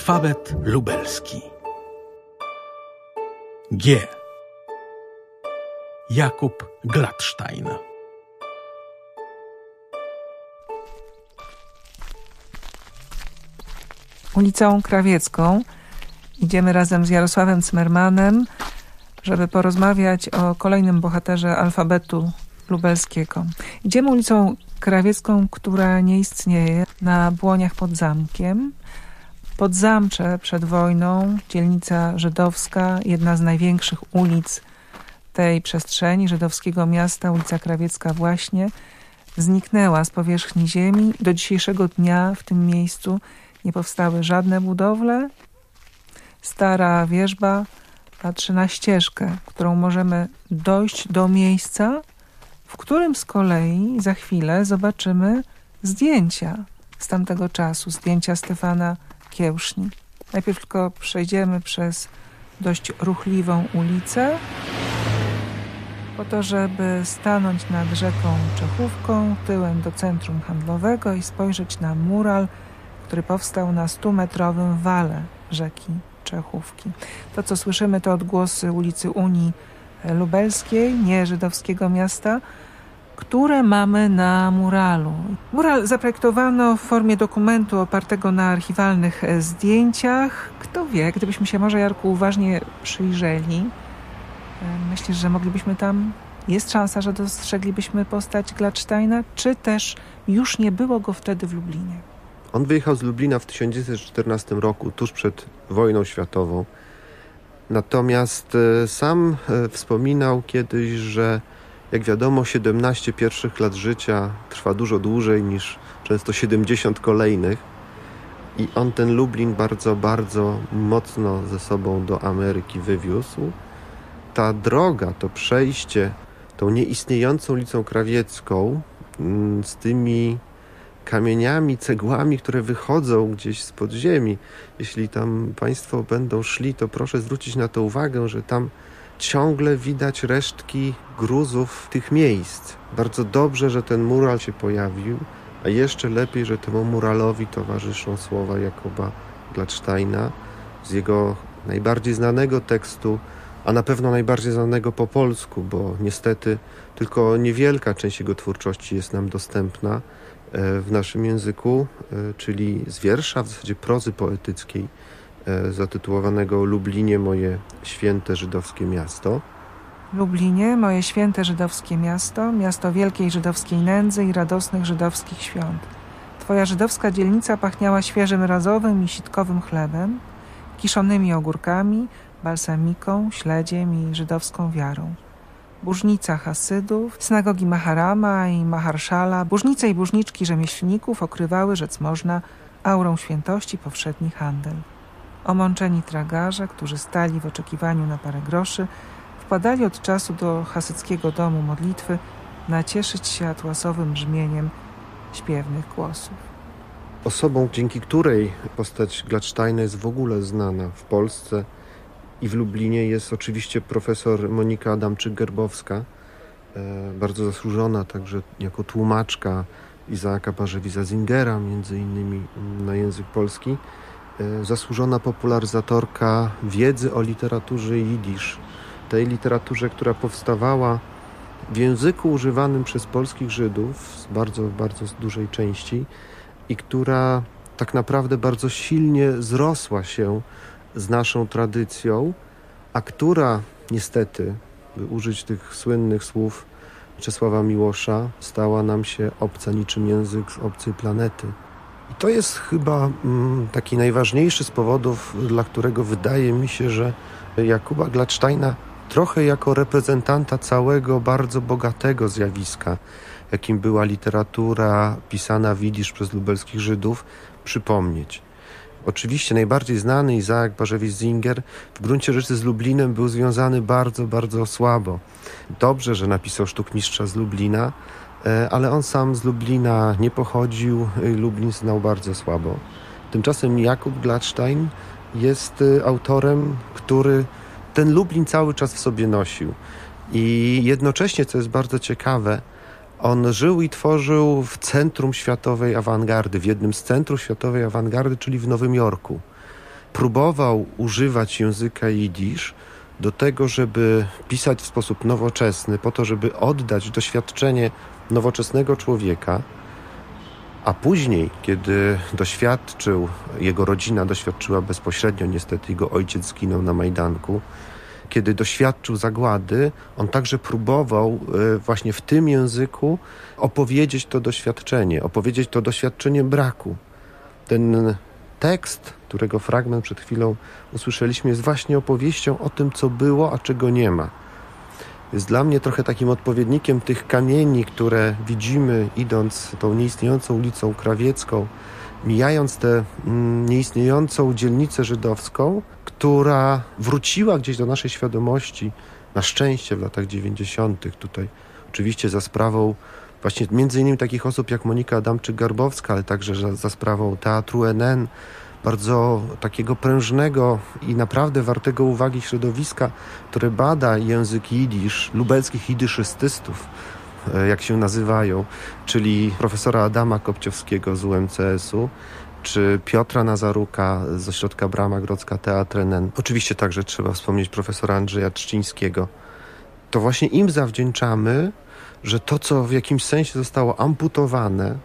Alfabet lubelski. G. Jakub Gladstein. Ulicą Krawiecką idziemy razem z Jarosławem Cmermanem, żeby porozmawiać o kolejnym bohaterze alfabetu lubelskiego. Idziemy ulicą Krawiecką, która nie istnieje, na Błoniach pod zamkiem. Podzamcze przed wojną, dzielnica żydowska, jedna z największych ulic tej przestrzeni żydowskiego miasta, ulica Krawiecka właśnie, zniknęła z powierzchni ziemi. Do dzisiejszego dnia w tym miejscu nie powstały żadne budowle. Stara wierzba patrzy na ścieżkę, którą możemy dojść do miejsca, w którym z kolei za chwilę zobaczymy zdjęcia z tamtego czasu, zdjęcia Stefana Kiełszni. Najpierw tylko przejdziemy przez dość ruchliwą ulicę, po to, żeby stanąć nad rzeką Czechówką, tyłem do centrum handlowego i spojrzeć na mural, który powstał na 100-metrowym wale rzeki Czechówki. To, co słyszymy, to odgłosy ulicy Unii Lubelskiej, nie żydowskiego miasta, które mamy na muralu. Mural zaprojektowano w formie dokumentu opartego na archiwalnych zdjęciach. Kto wie, gdybyśmy się może, Jarku, uważnie przyjrzeli, myślisz, że moglibyśmy tam... Jest szansa, że dostrzeglibyśmy postać Gladsteina, czy też już nie było go wtedy w Lublinie? On wyjechał z Lublina w 1914 roku, tuż przed wojną światową. Natomiast e, sam e, wspominał kiedyś, że jak wiadomo 17 pierwszych lat życia trwa dużo dłużej niż często 70 kolejnych. I on ten Lublin bardzo, bardzo mocno ze sobą do Ameryki wywiózł. Ta droga, to przejście tą nieistniejącą ulicą Krawiecką mm, z tymi kamieniami, cegłami, które wychodzą gdzieś z podziemi. Jeśli tam Państwo będą szli, to proszę zwrócić na to uwagę, że tam ciągle widać resztki gruzów tych miejsc. Bardzo dobrze, że ten mural się pojawił, a jeszcze lepiej, że temu muralowi towarzyszą słowa Jakoba Gladsteina z jego najbardziej znanego tekstu, a na pewno najbardziej znanego po polsku, bo niestety tylko niewielka część jego twórczości jest nam dostępna w naszym języku, e, czyli z wiersza, w zasadzie prozy poetyckiej, e, zatytułowanego Lublinie, moje święte żydowskie miasto. Lublinie, moje święte żydowskie miasto, miasto wielkiej żydowskiej nędzy i radosnych żydowskich świąt. Twoja żydowska dzielnica pachniała świeżym razowym i sitkowym chlebem, kiszonymi ogórkami, balsamiką, śledziem i żydowską wiarą burznica Hasydów, synagogi Maharama i Maharszala, burznice i burzniczki rzemieślników okrywały, rzec można, aurą świętości powszedni handel. Omączeni tragarze, którzy stali w oczekiwaniu na parę groszy, wpadali od czasu do hasyckiego domu modlitwy nacieszyć się atłasowym brzmieniem śpiewnych głosów. Osobą, dzięki której postać Gladsteina jest w ogóle znana w Polsce – i w Lublinie jest oczywiście profesor Monika Adamczyk-Gerbowska, e, bardzo zasłużona także jako tłumaczka Izaaka Parzewiza Zingera, między innymi na język polski, zasłużona popularyzatorka wiedzy o literaturze jidysz, tej literaturze, która powstawała w języku używanym przez polskich Żydów z bardzo, bardzo dużej części i która tak naprawdę bardzo silnie zrosła się z naszą tradycją, a która niestety, by użyć tych słynnych słów Czesława Miłosza, stała nam się obca niczym język z obcej planety. To jest chyba mm, taki najważniejszy z powodów, dla którego wydaje mi się, że Jakuba Gladsteina trochę jako reprezentanta całego bardzo bogatego zjawiska, jakim była literatura pisana widzisz przez lubelskich Żydów, przypomnieć. Oczywiście najbardziej znany Izaak Barzewicz-Zinger w gruncie rzeczy z Lublinem był związany bardzo, bardzo słabo. Dobrze, że napisał Sztukmistrza z Lublina, ale on sam z Lublina nie pochodził, Lublin znał bardzo słabo. Tymczasem Jakub Gladstein jest e, autorem, który ten Lublin cały czas w sobie nosił. I jednocześnie, co jest bardzo ciekawe, on żył i tworzył w centrum światowej awangardy, w jednym z centrów światowej awangardy, czyli w Nowym Jorku. próbował używać języka jidysz do tego, żeby pisać w sposób nowoczesny, po to, żeby oddać doświadczenie nowoczesnego człowieka, a później, kiedy doświadczył, jego rodzina doświadczyła bezpośrednio, niestety jego ojciec zginął na Majdanku, kiedy doświadczył zagłady, on także próbował e, właśnie w tym języku opowiedzieć to doświadczenie, opowiedzieć to doświadczenie braku. Ten tekst, którego fragment przed chwilą usłyszeliśmy, jest właśnie opowieścią o tym, co było, a czego nie ma. Jest dla mnie trochę takim odpowiednikiem tych kamieni, które widzimy idąc tą nieistniejącą ulicą krawiecką, mijając tę mm, nieistniejącą dzielnicę żydowską, która wróciła gdzieś do naszej świadomości, na szczęście w latach 90. Tutaj oczywiście za sprawą właśnie między innymi takich osób jak Monika Adamczyk-Garbowska, ale także za, za sprawą Teatru NN, bardzo takiego prężnego i naprawdę wartego uwagi środowiska, które bada język jidysz, lubelskich jidyszystystów, e, jak się nazywają, czyli profesora Adama Kopciowskiego z UMCS-u, czy Piotra Nazaruka z ośrodka Brama Grodzka Teatr NN. Oczywiście także trzeba wspomnieć profesora Andrzeja Trzcińskiego. To właśnie im zawdzięczamy, że to, co w jakimś sensie zostało amputowane,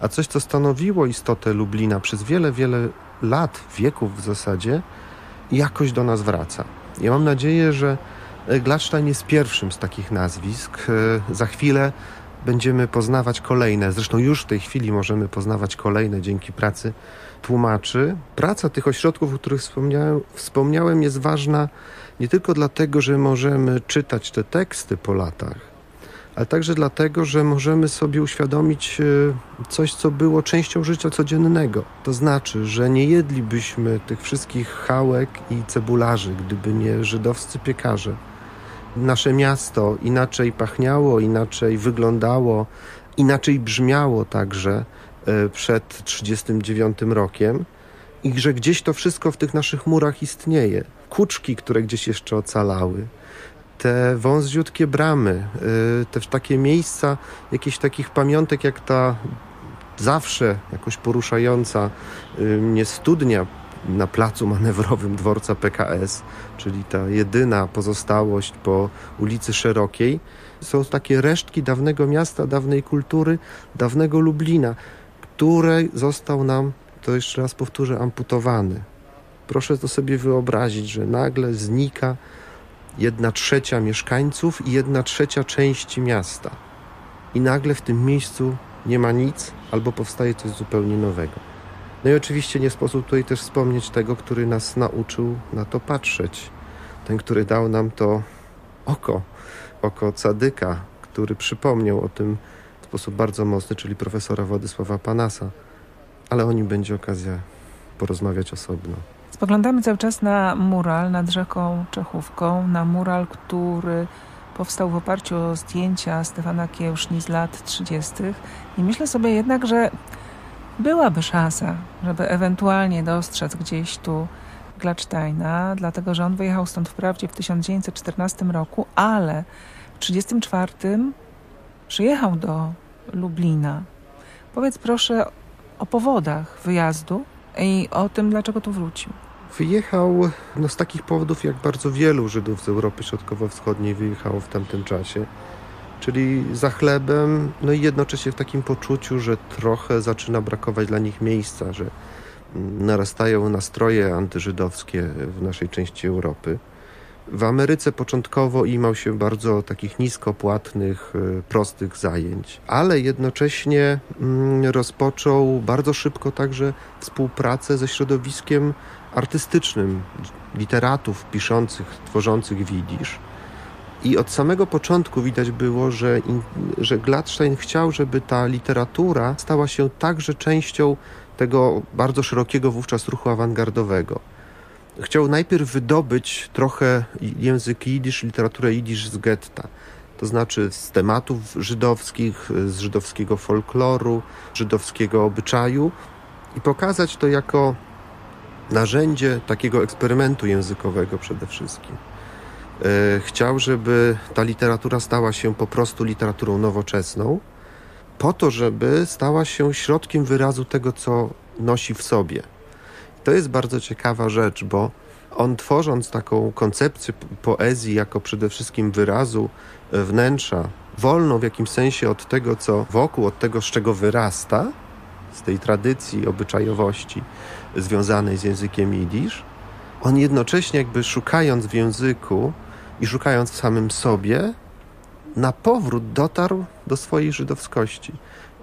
a coś, co stanowiło istotę Lublina przez wiele, wiele lat, wieków w zasadzie, jakoś do nas wraca. Ja mam nadzieję, że Gladstein jest pierwszym z takich nazwisk. E, za chwilę będziemy poznawać kolejne, zresztą już w tej chwili możemy poznawać kolejne dzięki pracy tłumaczy. Praca tych ośrodków, o których wspomniałem, wspomniałem jest ważna nie tylko dlatego, że możemy czytać te teksty po latach, ale także dlatego, że możemy sobie uświadomić e, coś, co było częścią życia codziennego. To znaczy, że nie jedlibyśmy tych wszystkich chałek i cebularzy, gdyby nie żydowscy piekarze. Nasze miasto inaczej pachniało, inaczej wyglądało, inaczej brzmiało także e, przed 1939 rokiem i że gdzieś to wszystko w tych naszych murach istnieje. Kuczki, które gdzieś jeszcze ocalały, te wąziutkie bramy, y, te takie miejsca, jakichś takich pamiątek jak ta zawsze jakoś poruszająca y, mnie studnia na placu manewrowym dworca PKS, czyli ta jedyna pozostałość po ulicy Szerokiej. Są takie resztki dawnego miasta, dawnej kultury, dawnego Lublina, który został nam, to jeszcze raz powtórzę, amputowany. Proszę to sobie wyobrazić, że nagle znika jedna trzecia mieszkańców i jedna trzecia części miasta. I nagle w tym miejscu nie ma nic, albo powstaje coś zupełnie nowego. No i oczywiście nie sposób tutaj też wspomnieć tego, który nas nauczył na to patrzeć. Ten, który dał nam to oko, oko cadyka, który przypomniał o tym w sposób bardzo mocny, czyli profesora Władysława Panasa. Ale o nim będzie okazja porozmawiać osobno. Spoglądamy cały czas na mural nad rzeką Czechówką, na mural, który powstał w oparciu o zdjęcia Stefana Kiełszni z lat 30. I myślę sobie jednak, że byłaby szansa, żeby ewentualnie dostrzec gdzieś tu Gladsteina, dlatego że on wyjechał stąd wprawdzie w 1914 roku, ale w 1934 przyjechał do Lublina. Powiedz proszę o powodach wyjazdu i o tym, dlaczego tu wrócił. Wyjechał no, z takich powodów, jak bardzo wielu Żydów z Europy Środkowo-Wschodniej wyjechało w tamtym czasie. Czyli za chlebem, no i jednocześnie w takim poczuciu, że trochę zaczyna brakować dla nich miejsca, że narastają nastroje antyżydowskie w naszej części Europy. W Ameryce początkowo imał się bardzo takich niskopłatnych, e, prostych zajęć, ale jednocześnie mm, rozpoczął bardzo szybko także współpracę ze środowiskiem artystycznym literatów piszących, tworzących widzisz. I od samego początku widać było, że, że Gladstein chciał, żeby ta literatura stała się także częścią tego bardzo szerokiego wówczas ruchu awangardowego. Chciał najpierw wydobyć trochę język jidysz, literaturę jidysz z getta. To znaczy z tematów żydowskich, z żydowskiego folkloru, żydowskiego obyczaju i pokazać to jako narzędzie takiego eksperymentu językowego przede wszystkim. E, chciał, żeby ta literatura stała się po prostu literaturą nowoczesną, po to, żeby stała się środkiem wyrazu tego, co nosi w sobie. To jest bardzo ciekawa rzecz, bo on tworząc taką koncepcję poezji jako przede wszystkim wyrazu e, wnętrza, wolną w jakimś sensie od tego, co wokół, od tego, z czego wyrasta, z tej tradycji obyczajowości związanej z językiem jidysz, on jednocześnie jakby szukając w języku i szukając w samym sobie, na powrót dotarł do swojej żydowskości.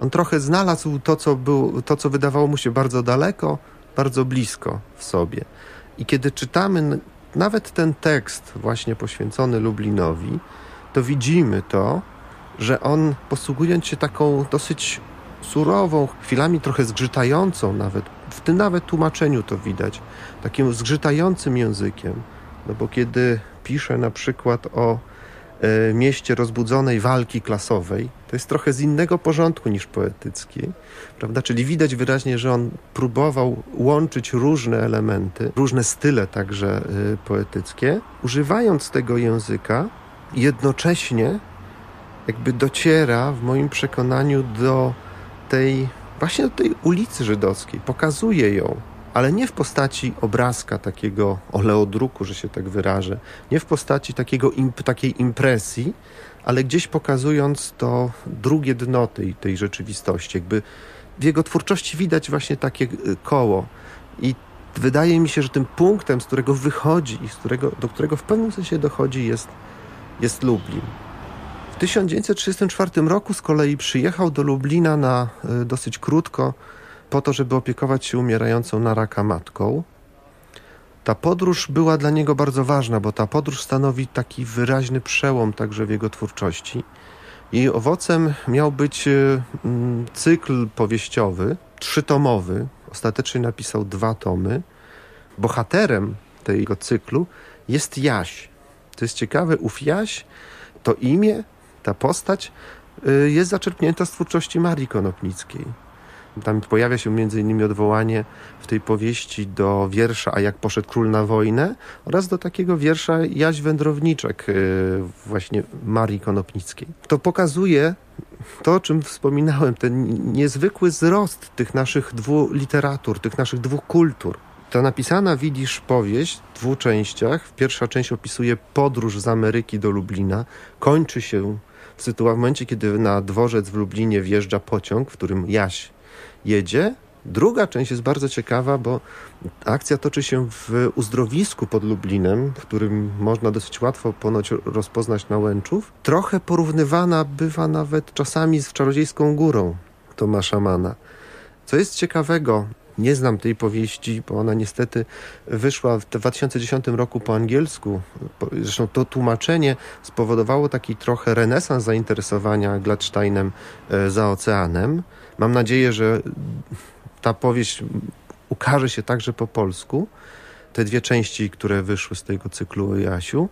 On trochę znalazł to, co, był, to, co wydawało mu się bardzo daleko, bardzo blisko w sobie. I kiedy czytamy nawet ten tekst właśnie poświęcony Lublinowi, to widzimy to, że on posługując się taką dosyć surową, chwilami trochę zgrzytającą nawet, w tym nawet tłumaczeniu to widać, takim zgrzytającym językiem. No bo kiedy pisze na przykład o mieście rozbudzonej walki klasowej, to jest trochę z innego porządku niż poetyckiej, prawda? Czyli widać wyraźnie, że on próbował łączyć różne elementy, różne style także e, poetyckie, używając tego języka, jednocześnie jakby dociera w moim przekonaniu do tej, właśnie do tej ulicy żydowskiej, pokazuje ją, ale nie w postaci obrazka takiego oleodruku, że się tak wyrażę, nie w postaci takiego imp, takiej impresji, ale gdzieś pokazując to drugie dno tej, tej rzeczywistości. Jakby w jego twórczości widać właśnie takie y, koło. I wydaje mi się, że tym punktem, z którego wychodzi i z którego, do którego w pewnym sensie dochodzi, jest, jest Lublin. W 1934 roku z kolei przyjechał do Lublina na y, dosyć krótko, po to, żeby opiekować się umierającą na raka matką. Ta podróż była dla niego bardzo ważna, bo ta podróż stanowi taki wyraźny przełom także w jego twórczości. Jej owocem miał być y, mm, cykl powieściowy, trzytomowy. Ostatecznie napisał dwa tomy. Bohaterem tego cyklu jest Jaś. To jest ciekawe, ów Jaś to imię ta postać y, jest zaczerpnięta z twórczości Marii Konopnickiej. Tam pojawia się między innymi odwołanie w tej powieści do wiersza A jak poszedł król na wojnę oraz do takiego wiersza Jaś Wędrowniczek y, właśnie Marii Konopnickiej. To pokazuje to, o czym wspominałem, ten niezwykły wzrost tych naszych dwóch literatur, tych naszych dwóch kultur. Ta napisana, widzisz, powieść w dwóch częściach. Pierwsza część opisuje podróż z Ameryki do Lublina. Kończy się w, sytuacji, w momencie, kiedy na dworzec w Lublinie wjeżdża pociąg, w którym Jaś jedzie. Druga część jest bardzo ciekawa, bo akcja toczy się w uzdrowisku pod Lublinem, w którym można dosyć łatwo ponoć rozpoznać nałęczów. Trochę porównywana bywa nawet czasami z Czarodziejską Górą Tomasza Mana. Co jest ciekawego, nie znam tej powieści, bo ona niestety wyszła w 2010 roku po angielsku. Zresztą to tłumaczenie spowodowało taki trochę renesans zainteresowania Gladsteinem e, za oceanem. Mam nadzieję, że ta powieść ukaże się także po polsku. Te dwie części, które wyszły z tego cyklu o Jasiu,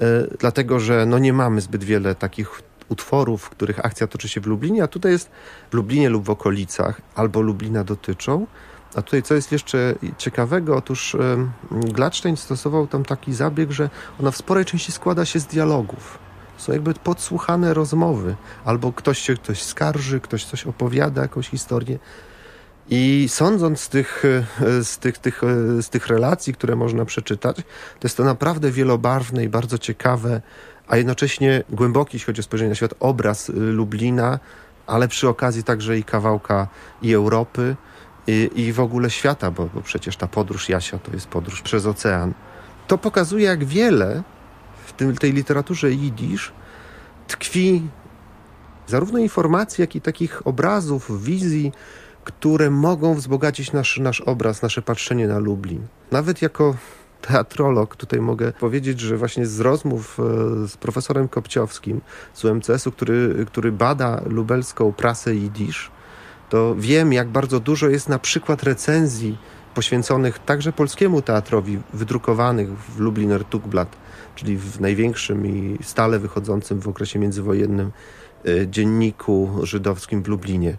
e, dlatego że no nie mamy zbyt wiele takich utworów, w których akcja toczy się w Lublinie, a tutaj jest w Lublinie lub w okolicach, albo Lublina dotyczą. A tutaj co jest jeszcze ciekawego, otóż Gladstein stosował tam taki zabieg, że ona w sporej części składa się z dialogów. Są jakby podsłuchane rozmowy, albo ktoś się ktoś skarży, ktoś coś opowiada, jakąś historię. I sądząc z tych, e, z, tych, tych, e, z tych relacji, które można przeczytać, to jest to naprawdę wielobarwne i bardzo ciekawe, a jednocześnie głęboki, jeśli chodzi o spojrzenie na świat, obraz Lublina, ale przy okazji także i kawałka i Europy, i, i w ogóle świata, bo, bo przecież ta podróż Jasia to jest podróż przez ocean. To pokazuje, jak wiele w tym, tej literaturze jidysz tkwi zarówno informacji, jak i takich obrazów, wizji, które mogą wzbogacić nasz, nasz obraz, nasze patrzenie na Lublin. Nawet jako teatrolog tutaj mogę powiedzieć, że właśnie z rozmów e, z profesorem Kopciowskim z UMCS-u, który, który bada lubelską prasę jidysz, to wiem, jak bardzo dużo jest na przykład recenzji poświęconych także polskiemu teatrowi, wydrukowanych w Lubliner Tugblatt, czyli w największym i stale wychodzącym w okresie międzywojennym e, dzienniku żydowskim w Lublinie.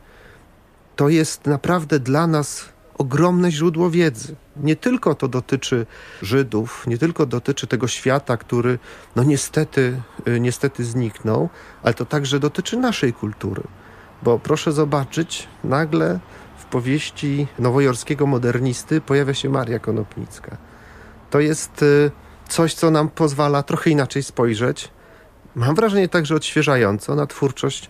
To jest naprawdę dla nas ogromne źródło wiedzy. Nie tylko to dotyczy Żydów, nie tylko dotyczy tego świata, który no niestety, e, niestety zniknął, ale to także dotyczy naszej kultury. Bo proszę zobaczyć, nagle w powieści nowojorskiego modernisty pojawia się Maria Konopnicka. To jest y, coś, co nam pozwala trochę inaczej spojrzeć. Mam wrażenie także odświeżająco na twórczość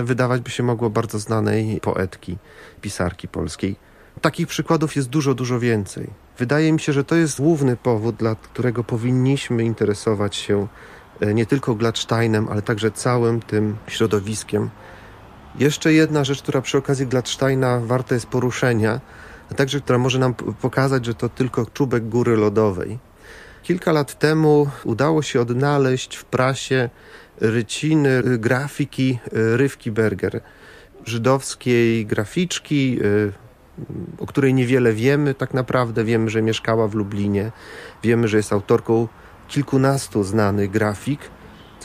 y, wydawać by się mogło bardzo znanej poetki, pisarki polskiej. Takich przykładów jest dużo, dużo więcej. Wydaje mi się, że to jest główny powód, dla którego powinniśmy interesować się y, nie tylko Gladsteinem, ale także całym tym środowiskiem. Jeszcze jedna rzecz, która przy okazji Gladsteina warta jest poruszenia, a także która może nam pokazać, że to tylko czubek góry lodowej. Kilka lat temu udało się odnaleźć w prasie ryciny grafiki Rywki Berger, żydowskiej graficzki, o której niewiele wiemy tak naprawdę. Wiemy, że mieszkała w Lublinie, wiemy, że jest autorką kilkunastu znanych grafik.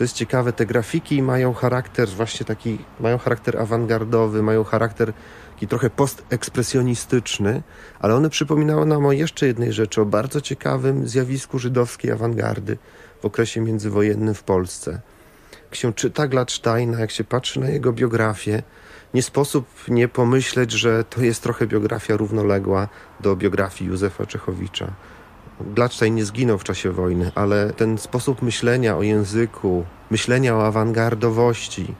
Co jest ciekawe, te grafiki mają charakter właśnie taki, mają charakter awangardowy, mają charakter taki trochę postekspresjonistyczny, ale one przypominały nam o jeszcze jednej rzeczy, o bardzo ciekawym zjawisku żydowskiej awangardy w okresie międzywojennym w Polsce. Jak się czyta Gladsteina, jak się patrzy na jego biografię, nie sposób nie pomyśleć, że to jest trochę biografia równoległa do biografii Józefa Czechowicza. Gladstein nie zginął w czasie wojny, ale ten sposób myślenia o języku, myślenia o awangardowości,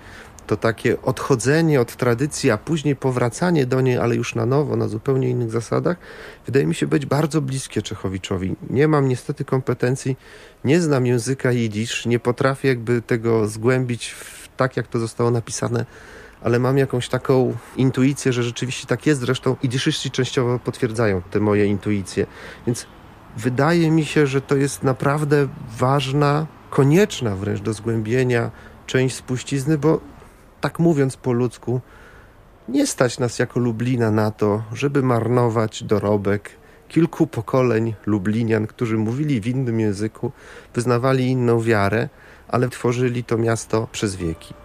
to takie odchodzenie od tradycji, a później powracanie do niej, ale już na nowo, na zupełnie innych zasadach, wydaje mi się być bardzo bliskie Czechowiczowi. Nie mam niestety kompetencji, nie znam języka jidysz, nie potrafię jakby tego zgłębić w, tak, jak to zostało napisane, ale mam jakąś taką intuicję, że rzeczywiście tak jest. Zresztą idyszyści częściowo potwierdzają te moje intuicje. Więc wydaje mi się, że to jest naprawdę ważna, konieczna wręcz do zgłębienia część spuścizny, bo tak mówiąc po ludzku, nie stać nas jako Lublina na to, żeby marnować dorobek kilku pokoleń Lublinian, którzy mówili w innym języku, wyznawali inną wiarę, ale tworzyli to miasto przez wieki.